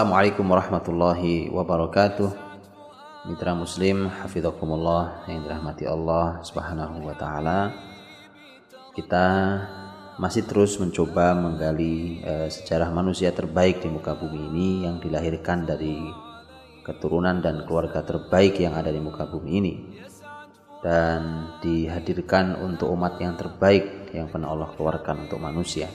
Assalamualaikum warahmatullahi wabarakatuh. Mitra Muslim, hafizakumullah yang dirahmati Allah Subhanahu wa taala. Kita masih terus mencoba menggali e, sejarah manusia terbaik di muka bumi ini yang dilahirkan dari keturunan dan keluarga terbaik yang ada di muka bumi ini dan dihadirkan untuk umat yang terbaik yang pernah Allah keluarkan untuk manusia.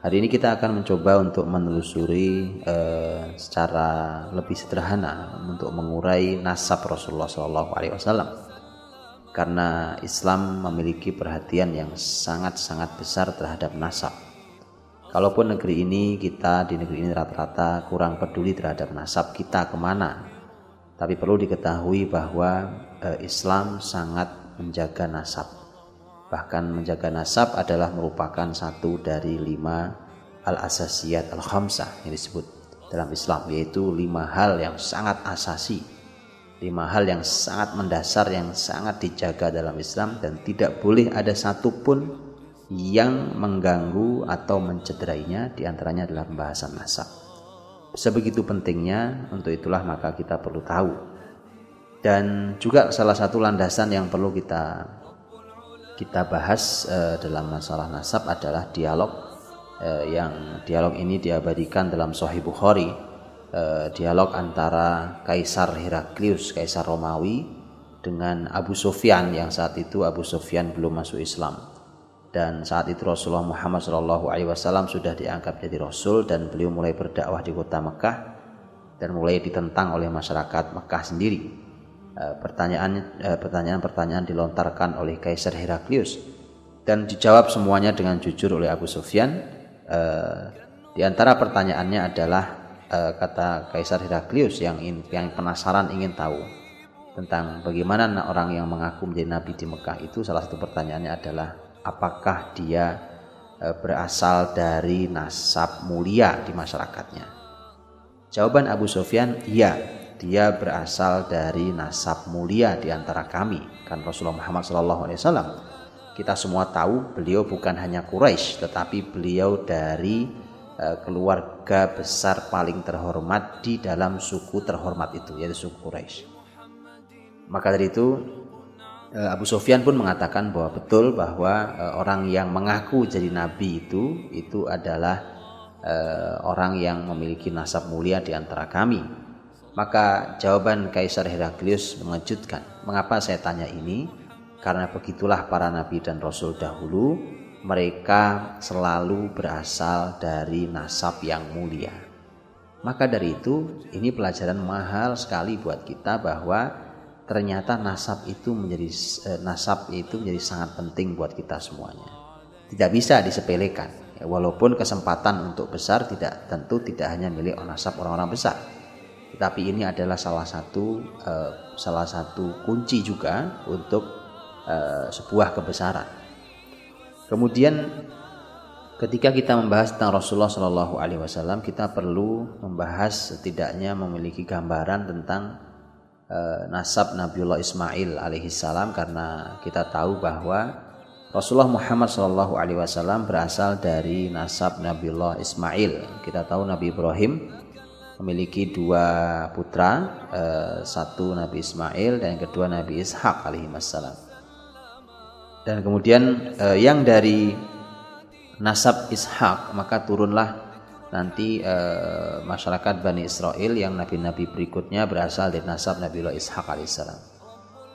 Hari ini kita akan mencoba untuk menelusuri uh, secara lebih sederhana untuk mengurai nasab Rasulullah SAW. Karena Islam memiliki perhatian yang sangat-sangat besar terhadap nasab. Kalaupun negeri ini kita di negeri ini rata-rata kurang peduli terhadap nasab kita ke mana, tapi perlu diketahui bahwa uh, Islam sangat menjaga nasab Bahkan menjaga nasab adalah merupakan satu dari lima al-asasiyat al-khamsah yang disebut dalam Islam yaitu lima hal yang sangat asasi lima hal yang sangat mendasar yang sangat dijaga dalam Islam dan tidak boleh ada satupun yang mengganggu atau mencederainya di antaranya adalah pembahasan nasab. Sebegitu pentingnya untuk itulah maka kita perlu tahu. Dan juga salah satu landasan yang perlu kita kita bahas uh, dalam masalah nasab adalah dialog uh, yang dialog ini diabadikan dalam Sahih Bukhari. Uh, dialog antara Kaisar Heraklius Kaisar Romawi dengan Abu Sufyan yang saat itu Abu Sufyan belum masuk Islam. Dan saat itu Rasulullah Muhammad Shallallahu Alaihi Wasallam sudah diangkat jadi Rasul dan beliau mulai berdakwah di kota Mekah dan mulai ditentang oleh masyarakat Mekah sendiri pertanyaan eh, pertanyaan-pertanyaan dilontarkan oleh Kaisar Heraklius dan dijawab semuanya dengan jujur oleh Abu Sufyan. Eh, di antara pertanyaannya adalah kata Kaisar Heraklius yang yang penasaran ingin tahu tentang bagaimana orang yang mengaku menjadi nabi di Mekah itu salah satu pertanyaannya adalah apakah dia berasal dari nasab mulia di masyarakatnya. Jawaban Abu Sufyan, iya dia berasal dari nasab mulia di antara kami kan Rasulullah Muhammad SAW kita semua tahu beliau bukan hanya Quraisy tetapi beliau dari uh, keluarga besar paling terhormat di dalam suku terhormat itu yaitu suku Quraisy. Maka dari itu uh, Abu Sufyan pun mengatakan bahwa betul bahwa uh, orang yang mengaku jadi nabi itu itu adalah orang yang memiliki nasab mulia di antara kami maka jawaban Kaisar Heraklius mengejutkan. Mengapa saya tanya ini? Karena begitulah para nabi dan rasul dahulu, mereka selalu berasal dari nasab yang mulia. Maka dari itu, ini pelajaran mahal sekali buat kita bahwa ternyata nasab itu menjadi eh, nasab itu menjadi sangat penting buat kita semuanya. Tidak bisa disepelekan. Ya, walaupun kesempatan untuk besar tidak tentu tidak hanya milik nasab orang-orang besar tapi ini adalah salah satu uh, salah satu kunci juga untuk uh, sebuah kebesaran. Kemudian ketika kita membahas tentang Rasulullah Shallallahu Alaihi Wasallam, kita perlu membahas setidaknya memiliki gambaran tentang uh, nasab Nabiullah Ismail alaihissalam karena kita tahu bahwa Rasulullah Muhammad Shallallahu Alaihi Wasallam berasal dari nasab Nabiullah Ismail. Kita tahu Nabi Ibrahim memiliki dua putra, eh, satu Nabi Ismail dan yang kedua Nabi Ishak alaihissalam. Dan kemudian eh, yang dari nasab Ishak maka turunlah nanti eh, masyarakat Bani Israel yang nabi-nabi berikutnya berasal dari nasab Nabiullah Ishak alaihissalam.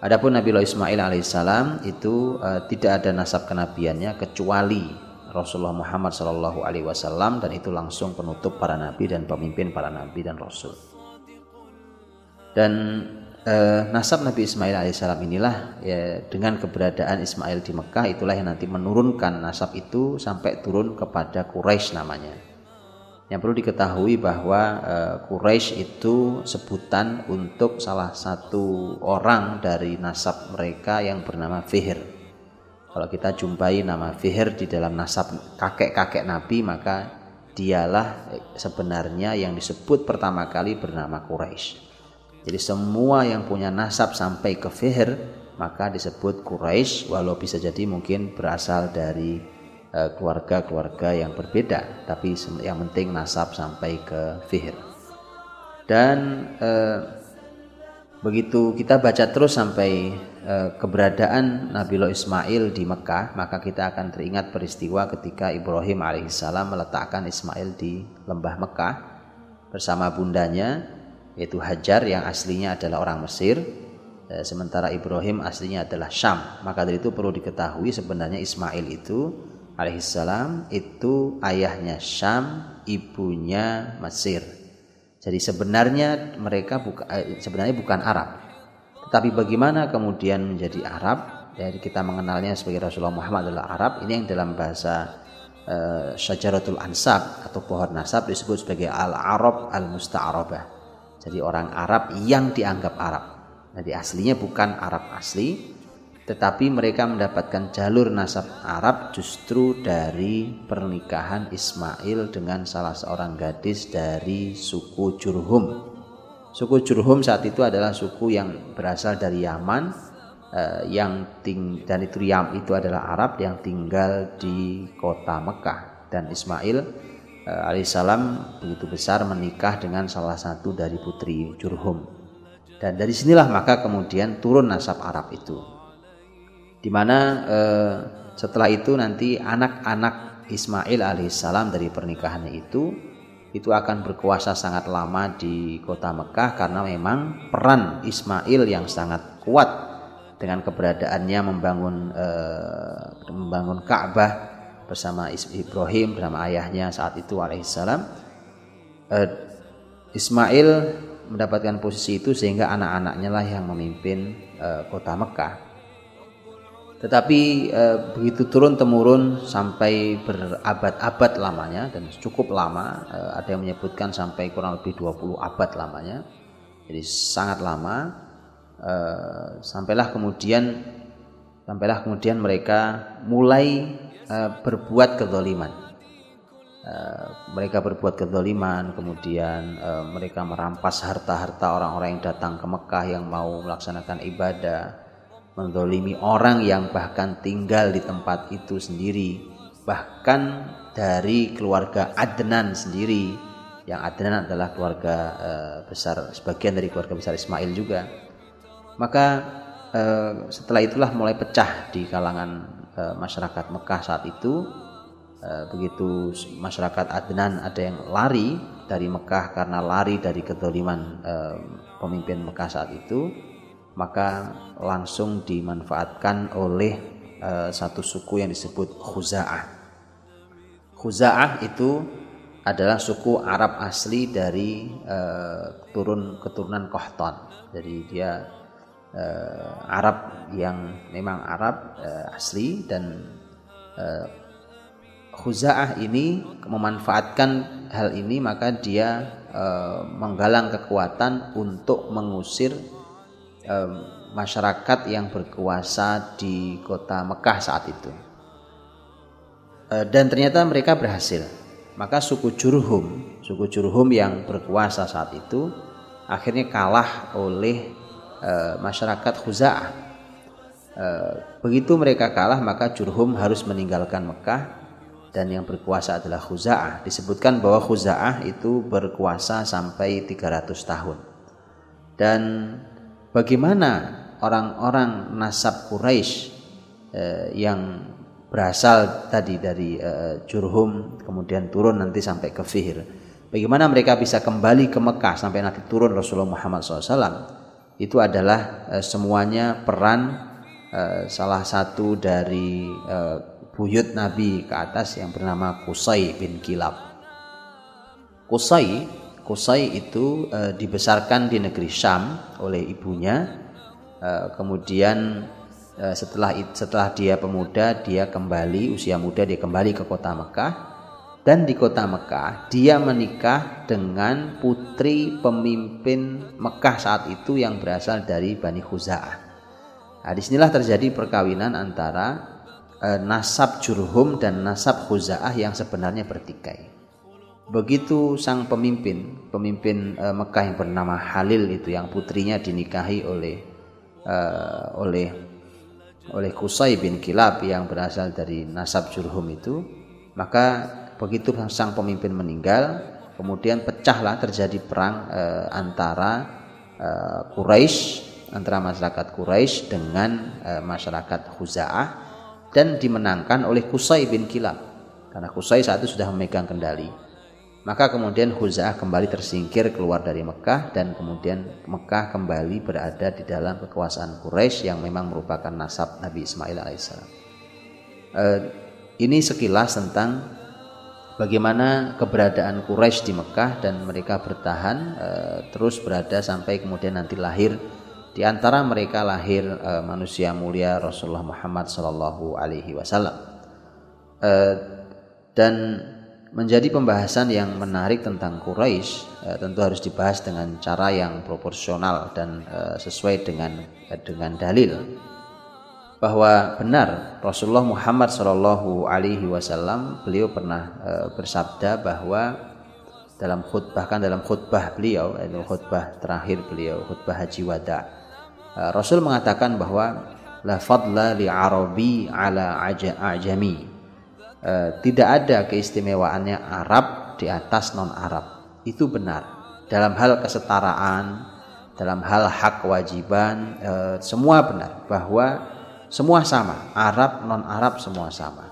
Adapun Nabiullah Ismail alaihissalam itu tidak ada nasab kenabiannya kecuali Rasulullah Muhammad Shallallahu Alaihi Wasallam dan itu langsung penutup para nabi dan pemimpin para nabi dan rasul. Dan eh, nasab Nabi Ismail alaihissalam inilah ya, dengan keberadaan Ismail di Mekah itulah yang nanti menurunkan nasab itu sampai turun kepada Quraisy namanya. Yang perlu diketahui bahwa eh, Quraisy itu sebutan untuk salah satu orang dari nasab mereka yang bernama Fihir. Kalau kita jumpai nama Fihr di dalam nasab kakek-kakek Nabi maka dialah sebenarnya yang disebut pertama kali bernama Quraisy. Jadi semua yang punya nasab sampai ke Fihr maka disebut Quraisy walau bisa jadi mungkin berasal dari keluarga-keluarga yang berbeda tapi yang penting nasab sampai ke Fihir dan eh, begitu kita baca terus sampai eh, keberadaan Nabi Ismail di Mekah maka kita akan teringat peristiwa ketika Ibrahim alaihissalam meletakkan Ismail di lembah Mekah bersama bundanya yaitu Hajar yang aslinya adalah orang Mesir eh, sementara Ibrahim aslinya adalah Syam maka dari itu perlu diketahui sebenarnya Ismail itu alaihissalam itu ayahnya Syam, ibunya Mesir. Jadi sebenarnya mereka buka, eh, sebenarnya bukan Arab. Tetapi bagaimana kemudian menjadi Arab? Jadi kita mengenalnya sebagai Rasulullah Muhammad adalah Arab. Ini yang dalam bahasa uh, Syajaratul Ansab atau pohon nasab disebut sebagai Al-Arab Al-Musta'arabah. Jadi orang Arab yang dianggap Arab. Jadi aslinya bukan Arab asli, tetapi mereka mendapatkan jalur nasab Arab justru dari pernikahan Ismail dengan salah seorang gadis dari suku Jurhum. Suku Jurhum saat itu adalah suku yang berasal dari Yaman eh, yang ting dan itu Yam itu adalah Arab yang tinggal di kota Mekah dan Ismail eh, alaihissalam begitu besar menikah dengan salah satu dari putri Jurhum. Dan dari sinilah maka kemudian turun nasab Arab itu di mana eh, setelah itu nanti anak-anak Ismail alaihissalam dari pernikahannya itu itu akan berkuasa sangat lama di kota Mekah karena memang peran Ismail yang sangat kuat dengan keberadaannya membangun eh, membangun Ka'bah bersama Ibrahim bersama ayahnya saat itu alaihissalam. Eh, Ismail mendapatkan posisi itu sehingga anak-anaknya lah yang memimpin eh, kota Mekah tetapi e, begitu turun temurun sampai berabad-abad lamanya dan cukup lama, e, ada yang menyebutkan sampai kurang lebih 20 abad lamanya. Jadi sangat lama e, sampailah kemudian sampailah kemudian mereka mulai e, berbuat kezaliman. Mereka berbuat kezaliman, kemudian mereka merampas harta-harta orang-orang yang datang ke Mekah yang mau melaksanakan ibadah mendolimi orang yang bahkan tinggal di tempat itu sendiri bahkan dari keluarga Adnan sendiri. Yang Adnan adalah keluarga uh, besar sebagian dari keluarga besar Ismail juga. Maka uh, setelah itulah mulai pecah di kalangan uh, masyarakat Mekah saat itu. Begitu masyarakat Adnan ada yang lari dari Mekah karena lari dari kedoliman pemimpin Mekah saat itu maka langsung dimanfaatkan oleh uh, satu suku yang disebut Khuza'ah. Khuza'ah itu adalah suku Arab asli dari uh, turun keturunan Kohton. Jadi dia uh, Arab yang memang Arab uh, asli dan uh, Khuza'ah ini memanfaatkan hal ini maka dia uh, menggalang kekuatan untuk mengusir masyarakat yang berkuasa di kota Mekah saat itu. Uh, dan ternyata mereka berhasil. Maka suku Jurhum, suku Jurhum yang berkuasa saat itu akhirnya kalah oleh uh, masyarakat Khuza'ah. Uh, begitu mereka kalah maka Jurhum harus meninggalkan Mekah dan yang berkuasa adalah Khuza'ah. Disebutkan bahwa Khuza'ah itu berkuasa sampai 300 tahun. Dan bagaimana orang-orang nasab Quraisy eh, yang berasal tadi dari eh, Jurhum kemudian turun nanti sampai ke Fihr. Bagaimana mereka bisa kembali ke Mekah sampai nanti turun Rasulullah Muhammad SAW? Itu adalah eh, semuanya peran salah satu dari buyut Nabi ke atas yang bernama Kusai bin Kilab. Kusai Kusai itu e, dibesarkan di negeri Syam oleh ibunya. E, kemudian e, setelah setelah dia pemuda, dia kembali usia muda dia kembali ke kota Mekah dan di kota Mekah dia menikah dengan putri pemimpin Mekah saat itu yang berasal dari Bani Khuza'ah. Nah, di sinilah terjadi perkawinan antara e, nasab Jurhum dan nasab Khuza'ah yang sebenarnya bertikai. Begitu sang pemimpin, pemimpin e, Mekah yang bernama Halil itu yang putrinya dinikahi oleh e, oleh oleh Kusai bin Kilab yang berasal dari nasab Jurhum itu maka begitu sang pemimpin meninggal kemudian pecahlah terjadi perang e, antara e, Quraisy antara masyarakat Quraisy dengan e, masyarakat Khuza'ah dan dimenangkan oleh Kusai bin Kilab. Karena Kusai saat itu sudah memegang kendali maka kemudian Huza'ah kembali tersingkir keluar dari Mekah dan kemudian Mekah kembali berada di dalam kekuasaan Quraisy yang memang merupakan nasab Nabi Ismail alaihissalam. Uh, ini sekilas tentang bagaimana keberadaan Quraisy di Mekah dan mereka bertahan uh, terus berada sampai kemudian nanti lahir di antara mereka lahir uh, manusia mulia Rasulullah Muhammad Sallallahu Alaihi Wasallam. dan menjadi pembahasan yang menarik tentang Quraisy eh, tentu harus dibahas dengan cara yang proporsional dan eh, sesuai dengan eh, dengan dalil. Bahwa benar Rasulullah Muhammad Shallallahu Alaihi Wasallam beliau pernah bersabda bahwa dalam khutbah kan dalam khutbah beliau itu khutbah terakhir beliau khutbah haji wada Rasul mengatakan bahwa la fadla li arabi ala ajami Eh, tidak ada keistimewaannya Arab di atas non Arab itu benar. Dalam hal kesetaraan dalam hal hak kewajiban e, semua benar. Bahwa semua sama. Arab non Arab semua sama.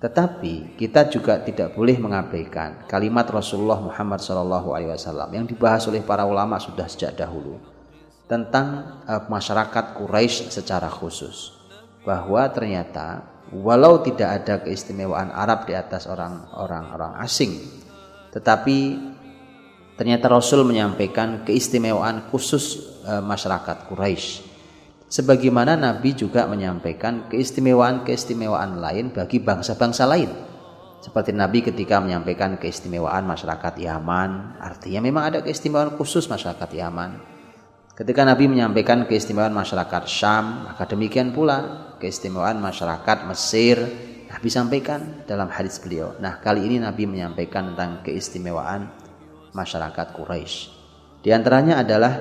Tetapi kita juga tidak boleh mengabaikan kalimat Rasulullah Muhammad SAW yang dibahas oleh para ulama sudah sejak dahulu tentang e, masyarakat Quraisy secara khusus. Bahwa ternyata walau tidak ada keistimewaan Arab di atas orang-orang orang asing tetapi ternyata Rasul menyampaikan keistimewaan khusus e, masyarakat Quraisy. Sebagaimana Nabi juga menyampaikan keistimewaan-keistimewaan lain bagi bangsa-bangsa lain. Seperti Nabi ketika menyampaikan keistimewaan masyarakat Yaman artinya memang ada keistimewaan khusus masyarakat Yaman ketika Nabi menyampaikan keistimewaan masyarakat Syam maka demikian pula keistimewaan masyarakat Mesir Nabi sampaikan dalam hadis beliau. Nah, kali ini Nabi menyampaikan tentang keistimewaan masyarakat Quraisy. Di antaranya adalah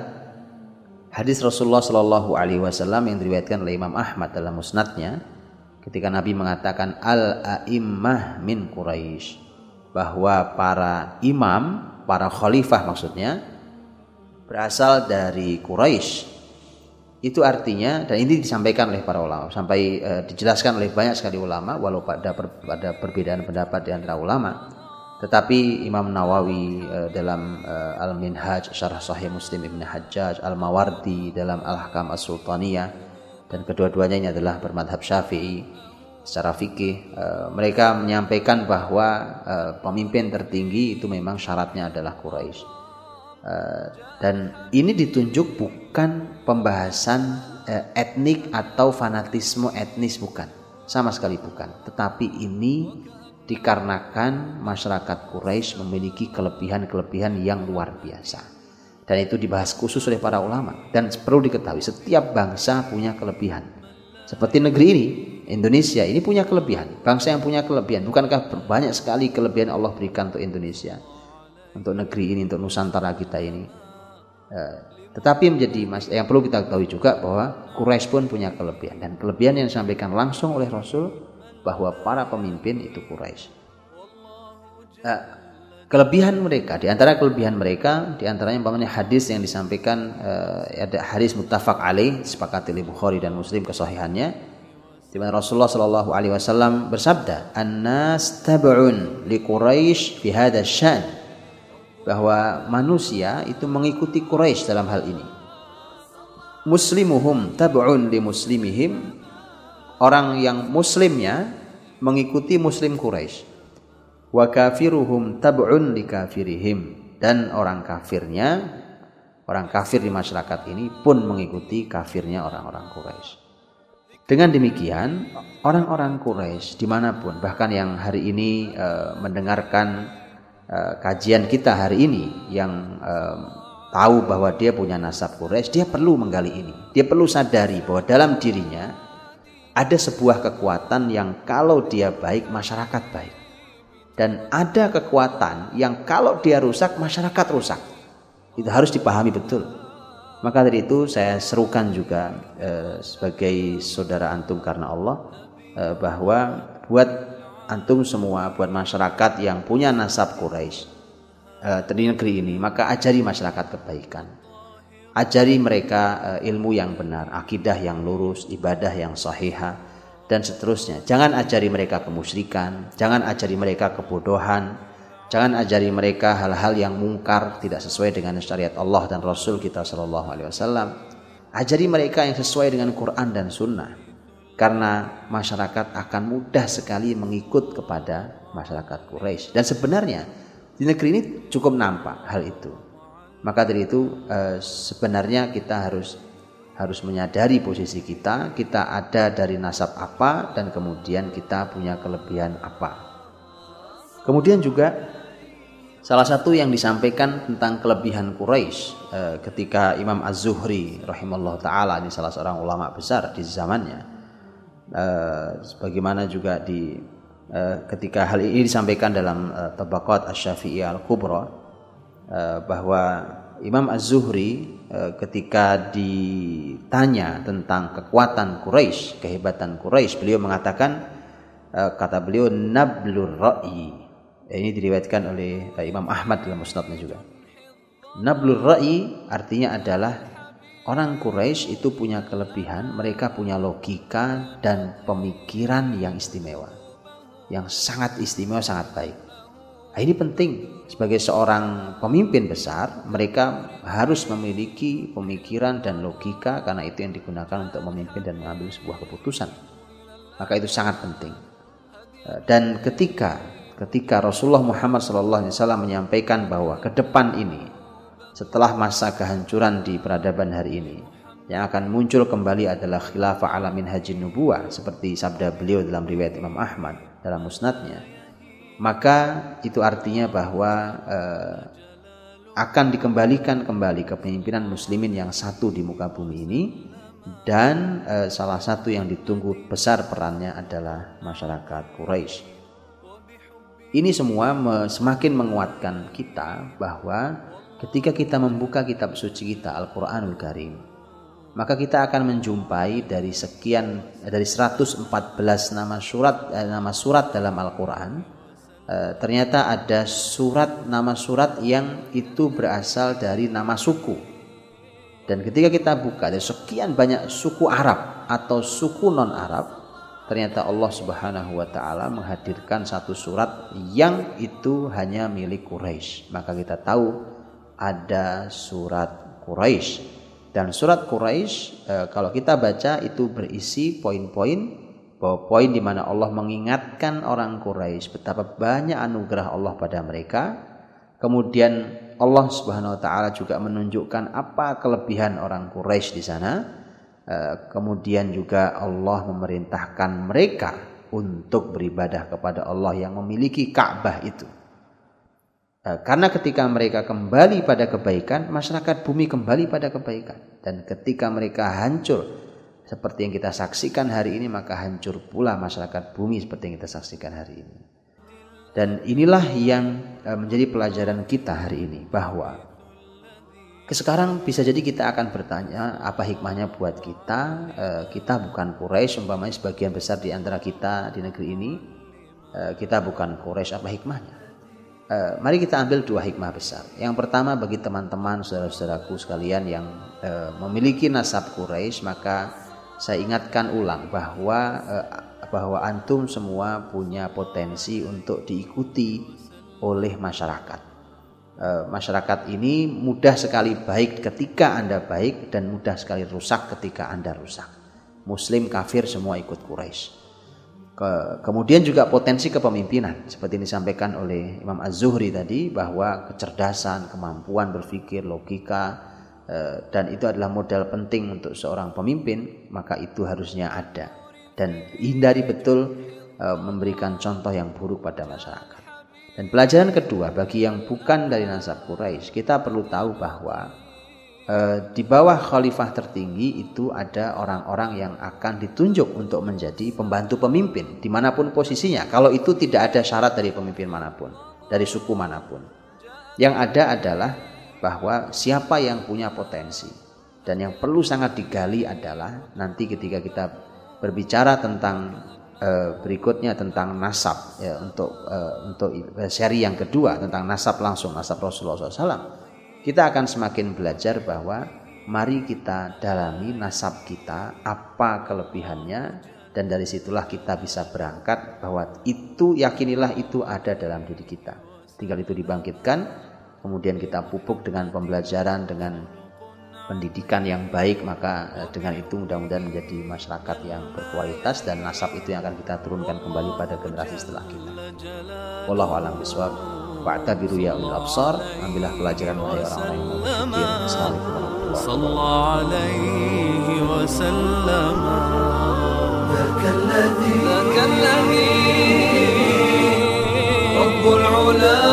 hadis Rasulullah Shallallahu Alaihi Wasallam yang diriwayatkan oleh Imam Ahmad dalam musnadnya, ketika Nabi mengatakan al aimmah min Quraisy bahwa para imam, para khalifah maksudnya berasal dari Quraisy itu artinya dan ini disampaikan oleh para ulama sampai uh, dijelaskan oleh banyak sekali ulama walau pada per, pada perbedaan pendapat di antara ulama. Tetapi Imam Nawawi uh, dalam uh, Al-Minhaj Syarah Sahih Muslim Ibn Hajjaj Al-Mawardi dalam Al-Hakam As-Sultaniyah dan kedua-duanya ini adalah bermadhab Syafi'i. Secara fikih uh, mereka menyampaikan bahwa uh, pemimpin tertinggi itu memang syaratnya adalah Quraisy dan ini ditunjuk bukan pembahasan eh, etnik atau fanatisme etnis bukan. Sama sekali bukan. Tetapi ini dikarenakan masyarakat Quraisy memiliki kelebihan-kelebihan yang luar biasa. Dan itu dibahas khusus oleh para ulama. Dan perlu diketahui setiap bangsa punya kelebihan. Seperti negeri ini Indonesia ini punya kelebihan. Bangsa yang punya kelebihan. Bukankah banyak sekali kelebihan Allah berikan untuk Indonesia untuk negeri ini untuk Nusantara kita ini. Eh, tetapi menjadi mas yang perlu kita ketahui juga bahwa Quraisy pun punya kelebihan. Dan kelebihan yang disampaikan langsung oleh Rasul bahwa para pemimpin itu Quraisy. Eh, kelebihan mereka di antara kelebihan mereka di antaranya umpamanya hadis yang disampaikan eh, ada hadis muttafaq alaih sepakati oleh Bukhari dan Muslim kesahihannya di mana Rasulullah Shallallahu alaihi wasallam bersabda an-nas tab'un li Quraisy fi syan bahwa manusia itu mengikuti Quraisy dalam hal ini. Muslimuhum tab'un li muslimihim. Orang yang muslimnya mengikuti muslim Quraisy. Wa kafiruhum tab'un li kafirihim. Dan orang kafirnya, orang kafir di masyarakat ini pun mengikuti kafirnya orang-orang Quraisy. Dengan demikian, orang-orang Quraisy di mana pun, bahkan yang hari ini e, mendengarkan Eh, kajian kita hari ini yang uh, tahu bahwa dia punya nasab Quraisy, dia perlu menggali ini. Dia perlu sadari bahwa dalam dirinya ada sebuah kekuatan yang kalau dia baik masyarakat baik. Dan ada kekuatan yang kalau dia rusak masyarakat rusak. Itu harus dipahami betul. Maka dari itu saya serukan juga eh, sebagai saudara antum karena Allah eh, bahwa buat antum semua, buat masyarakat yang punya nasab Quraisy eh, di negeri ini, maka ajari masyarakat kebaikan. Ajari mereka eh, ilmu yang benar, akidah yang lurus, ibadah yang sahihah dan seterusnya. Jangan ajari mereka kemusyrikan, jangan ajari mereka kebodohan, Jangan ajari mereka hal-hal yang mungkar tidak sesuai dengan syariat Allah dan Rasul kita Shallallahu Alaihi Wasallam. Ajari mereka yang sesuai dengan Quran dan Sunnah. Karena masyarakat akan mudah sekali mengikut kepada masyarakat Quraisy. Dan sebenarnya di negeri ini cukup nampak hal itu. Maka dari itu eh, sebenarnya kita harus harus menyadari posisi kita, kita ada dari nasab apa dan kemudian kita punya kelebihan apa. Kemudian juga Salah satu yang disampaikan tentang kelebihan Quraisy eh, ketika Imam Az-Zuhri rahimahullah taala ini salah seorang ulama besar di zamannya. Eh, sebagaimana juga di eh, ketika hal ini disampaikan dalam eh, Tabaqat Asy-Syafi'i Al-Kubra bahwa Imam Az-Zuhri ketika ditanya tentang kekuatan Quraisy, kehebatan Quraisy, beliau mengatakan kata beliau nablur ra'i ini diriwayatkan oleh eh, Imam Ahmad dalam musnadnya juga. Nablur Ra'i artinya adalah orang Quraisy itu punya kelebihan, mereka punya logika dan pemikiran yang istimewa. Yang sangat istimewa, sangat baik. Nah, ini penting sebagai seorang pemimpin besar, mereka harus memiliki pemikiran dan logika karena itu yang digunakan untuk memimpin dan mengambil sebuah keputusan. Maka itu sangat penting. Eh, dan ketika ketika Rasulullah Muhammad SAW menyampaikan bahwa ke depan ini setelah masa kehancuran di peradaban hari ini yang akan muncul kembali adalah khilafah alamin haji nubuah seperti sabda beliau dalam riwayat Imam Ahmad dalam musnadnya maka itu artinya bahwa eh, akan dikembalikan kembali kepemimpinan muslimin yang satu di muka bumi ini dan eh, salah satu yang ditunggu besar perannya adalah masyarakat Quraisy. Ini semua semakin menguatkan kita bahwa ketika kita membuka kitab suci kita Al-Qur'anul Karim, maka kita akan menjumpai dari sekian dari 114 nama surat eh, nama surat dalam Al-Qur'an eh, ternyata ada surat nama surat yang itu berasal dari nama suku. Dan ketika kita buka dari sekian banyak suku Arab atau suku non-Arab, ternyata Allah Subhanahu wa taala menghadirkan satu surat yang itu hanya milik Quraisy. Maka kita tahu ada surat Quraisy. Dan surat Quraisy e, kalau kita baca itu berisi poin-poin bahwa poin di mana Allah mengingatkan orang Quraisy betapa banyak anugerah Allah pada mereka. Kemudian Allah Subhanahu wa taala juga menunjukkan apa kelebihan orang Quraisy di sana Eh, kemudian juga Allah memerintahkan mereka untuk beribadah kepada Allah yang memiliki Ka'bah itu. Eh, karena ketika mereka kembali pada kebaikan, masyarakat bumi kembali pada kebaikan. Dan ketika mereka hancur, seperti yang kita saksikan hari ini, maka hancur pula masyarakat bumi seperti yang kita saksikan hari ini. Dan inilah yang eh, menjadi pelajaran kita hari ini, bahwa sekarang bisa jadi kita akan bertanya apa hikmahnya buat kita. Eh, kita bukan Quraisy, umpamanya sebagian besar di antara kita di negeri ini kita bukan Quraisy, apa hikmahnya? Eh, mari kita ambil dua hikmah besar. Yang pertama bagi teman-teman saudara-saudaraku sekalian yang memiliki nasab Quraisy, maka saya ingatkan ulang bahwa bahwa antum semua punya potensi untuk diikuti oleh masyarakat Eh, masyarakat ini mudah sekali baik ketika Anda baik dan mudah sekali rusak ketika Anda rusak. Muslim, kafir semua ikut Quraisy. Ke, kemudian juga potensi kepemimpinan seperti yang disampaikan oleh Imam Az-Zuhri tadi bahwa kecerdasan, kemampuan berpikir, logika eh, dan itu adalah modal penting untuk seorang pemimpin, maka itu harusnya ada dan hindari betul eh, memberikan contoh yang buruk pada masyarakat. Dan pelajaran kedua bagi yang bukan dari nasab Quraisy, kita perlu tahu bahwa di bawah khalifah tertinggi itu ada orang-orang yang akan ditunjuk untuk menjadi pembantu pemimpin di mana pun posisinya. Kalau itu tidak ada syarat dari pemimpin mana pun, dari suku mana pun. Yang ada adalah bahwa siapa yang punya potensi, dan yang perlu sangat digali adalah nanti ketika kita berbicara tentang uh, berikutnya tentang nasab ya untuk uh, untuk seri yang kedua tentang nasab langsung nasab Rasulullah SAW kita akan semakin belajar bahwa mari kita dalami nasab kita apa kelebihannya dan dari situlah kita bisa berangkat bahwa itu yakinilah itu ada dalam diri kita tinggal itu dibangkitkan kemudian kita pupuk dengan pembelajaran dengan pendidikan yang baik maka eh, dengan itu mudah-mudahan menjadi masyarakat yang berkualitas dan nasab itu yang akan kita turunkan kembali pada generasi setelah kita. Wallahu a'lam bishawab. Fa'tabiru ya ulil absar. Ambillah pelajaran wahai orang-orang yang. Assalamualaikum warahmatullahi wabarakatuh.